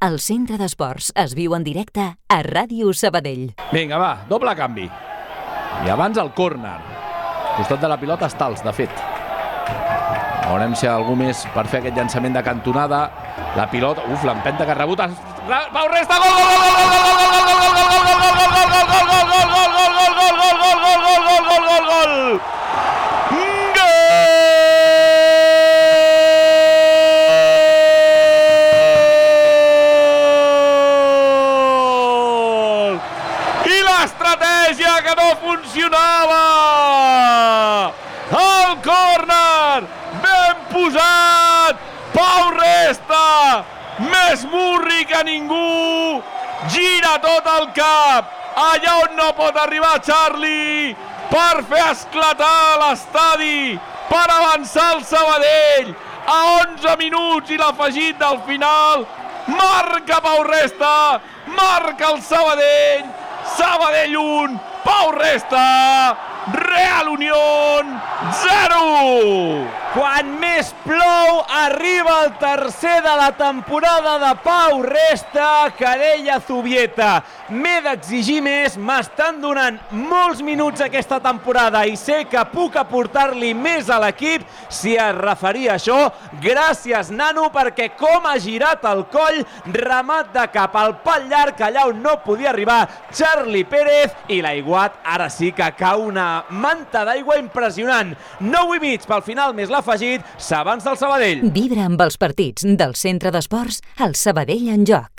El centre d'esports es viu en directe a Ràdio Sabadell. Vinga, va, doble canvi. I abans el córner. Al costat de la pilota està els, de fet. Veurem si algú més per fer aquest llançament de cantonada. La pilota... Uf, l'empenta que ha rebut... Pau Resta, gol, gol, gol, gol, gol! I l'estratègia que no funcionava! El córner! Ben posat! Pau Resta! Més murri que ningú! Gira tot el cap! Allà on no pot arribar Charlie! Per fer esclatar l'estadi! Per avançar el Sabadell! A 11 minuts i l'afegit del final! Marca Pau Resta! Marca el Sabadell! Sabadell 1, Pau Resta! Real Unión 0! Quan més plou, arriba el tercer de la temporada de Pau Resta, Carella Zubieta. M'he d'exigir més, m'estan donant molts minuts aquesta temporada i sé que puc aportar-li més a l'equip si es referia a això. Gràcies, nano, perquè com ha girat el coll, remat de cap al pal llarg allà on no podia arribar Charlie Pérez i l'aiguat ara sí que cau una manta d'aigua impressionant. 9 i mig pel final més l'afegit, s'avança el Sabadell. Vibra amb els partits del centre d'esports al Sabadell en joc.